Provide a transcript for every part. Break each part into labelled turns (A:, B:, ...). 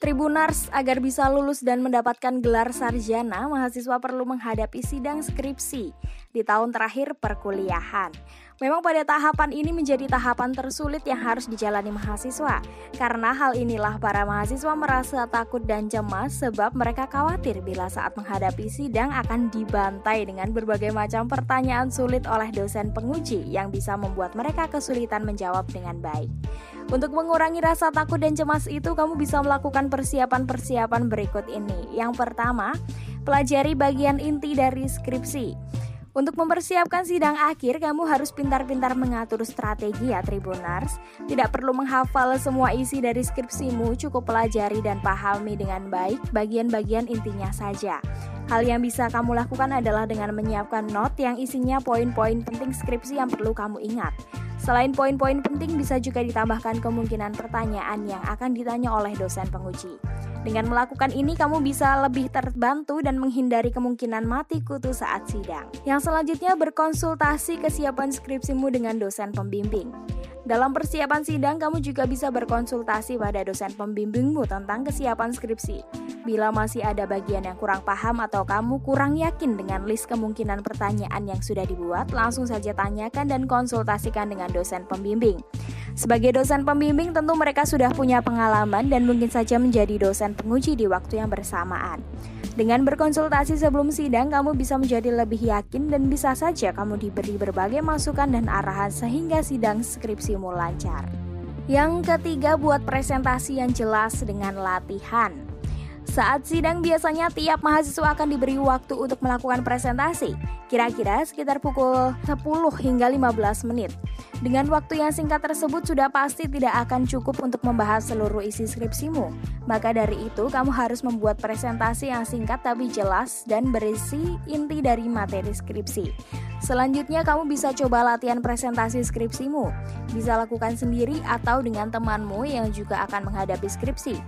A: Tribunars, agar bisa lulus dan mendapatkan gelar sarjana, mahasiswa perlu menghadapi sidang skripsi di tahun terakhir perkuliahan. Memang pada tahapan ini menjadi tahapan tersulit yang harus dijalani mahasiswa. Karena hal inilah para mahasiswa merasa takut dan cemas sebab mereka khawatir bila saat menghadapi sidang akan dibantai dengan berbagai macam pertanyaan sulit oleh dosen penguji yang bisa membuat mereka kesulitan menjawab dengan baik. Untuk mengurangi rasa takut dan cemas itu, kamu bisa melakukan persiapan-persiapan berikut ini. Yang pertama, pelajari bagian inti dari skripsi. Untuk mempersiapkan sidang akhir, kamu harus pintar-pintar mengatur strategi ya Tribunars. Tidak perlu menghafal semua isi dari skripsimu, cukup pelajari dan pahami dengan baik bagian-bagian intinya saja. Hal yang bisa kamu lakukan adalah dengan menyiapkan note yang isinya poin-poin penting skripsi yang perlu kamu ingat. Selain poin-poin penting, bisa juga ditambahkan kemungkinan pertanyaan yang akan ditanya oleh dosen penguji. Dengan melakukan ini, kamu bisa lebih terbantu dan menghindari kemungkinan mati kutu saat sidang. Yang selanjutnya, berkonsultasi kesiapan skripsimu dengan dosen pembimbing. Dalam persiapan sidang, kamu juga bisa berkonsultasi pada dosen pembimbingmu tentang kesiapan skripsi. Bila masih ada bagian yang kurang paham atau kamu kurang yakin dengan list kemungkinan pertanyaan yang sudah dibuat, langsung saja tanyakan dan konsultasikan dengan dosen pembimbing. Sebagai dosen pembimbing, tentu mereka sudah punya pengalaman dan mungkin saja menjadi dosen penguji di waktu yang bersamaan. Dengan berkonsultasi sebelum sidang, kamu bisa menjadi lebih yakin dan bisa saja kamu diberi berbagai masukan dan arahan sehingga sidang skripsimu lancar. Yang ketiga, buat presentasi yang jelas dengan latihan. Saat sidang biasanya tiap mahasiswa akan diberi waktu untuk melakukan presentasi, kira-kira sekitar pukul 10 hingga 15 menit. Dengan waktu yang singkat tersebut sudah pasti tidak akan cukup untuk membahas seluruh isi skripsimu. Maka dari itu, kamu harus membuat presentasi yang singkat tapi jelas dan berisi inti dari materi skripsi. Selanjutnya, kamu bisa coba latihan presentasi skripsimu. Bisa lakukan sendiri atau dengan temanmu yang juga akan menghadapi skripsi.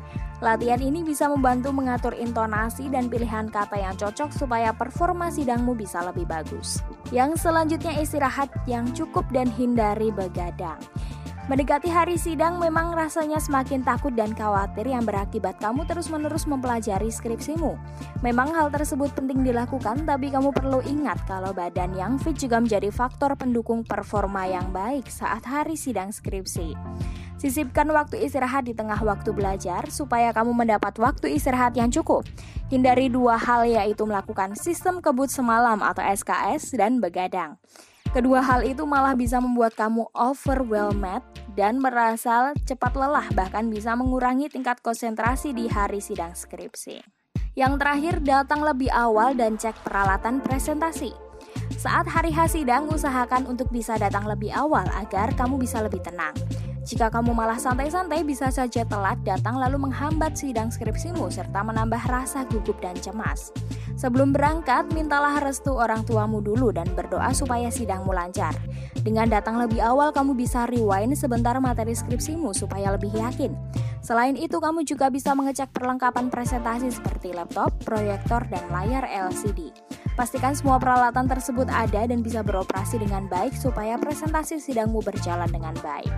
A: Latihan ini bisa membantu mengatur intonasi dan pilihan kata yang cocok supaya performa sidangmu bisa lebih bagus. Yang selanjutnya istirahat yang cukup dan hindari begadang. Mendekati hari sidang memang rasanya semakin takut dan khawatir yang berakibat kamu terus-menerus mempelajari skripsimu. Memang hal tersebut penting dilakukan, tapi kamu perlu ingat kalau badan yang fit juga menjadi faktor pendukung performa yang baik saat hari sidang skripsi. Sisipkan waktu istirahat di tengah waktu belajar supaya kamu mendapat waktu istirahat yang cukup. Hindari dua hal yaitu melakukan sistem kebut semalam atau SKS dan begadang. Kedua hal itu malah bisa membuat kamu overwhelmed dan merasa cepat lelah bahkan bisa mengurangi tingkat konsentrasi di hari sidang skripsi. Yang terakhir, datang lebih awal dan cek peralatan presentasi. Saat hari sidang, usahakan untuk bisa datang lebih awal agar kamu bisa lebih tenang. Jika kamu malah santai-santai, bisa saja telat datang lalu menghambat sidang skripsimu serta menambah rasa gugup dan cemas. Sebelum berangkat, mintalah restu orang tuamu dulu dan berdoa supaya sidangmu lancar. Dengan datang lebih awal, kamu bisa rewind sebentar materi skripsimu supaya lebih yakin. Selain itu, kamu juga bisa mengecek perlengkapan presentasi seperti laptop, proyektor, dan layar LCD. Pastikan semua peralatan tersebut ada dan bisa beroperasi dengan baik supaya presentasi sidangmu berjalan dengan baik.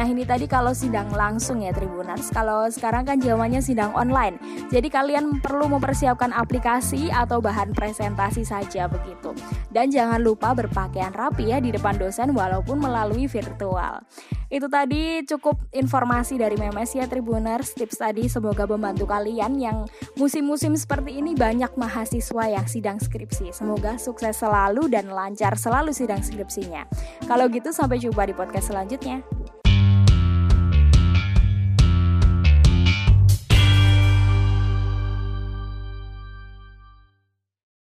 A: Nah ini tadi kalau sidang langsung ya Tribuners, kalau sekarang kan zamannya sidang online. Jadi kalian perlu mempersiapkan aplikasi atau bahan presentasi saja begitu. Dan jangan lupa berpakaian rapi ya di depan dosen walaupun melalui virtual. Itu tadi cukup informasi dari Memes ya Tribuners. Tips tadi semoga membantu kalian yang musim-musim seperti ini banyak mahasiswa yang sidang skripsi. Semoga sukses selalu dan lancar selalu sidang skripsinya. Kalau gitu sampai jumpa di podcast selanjutnya.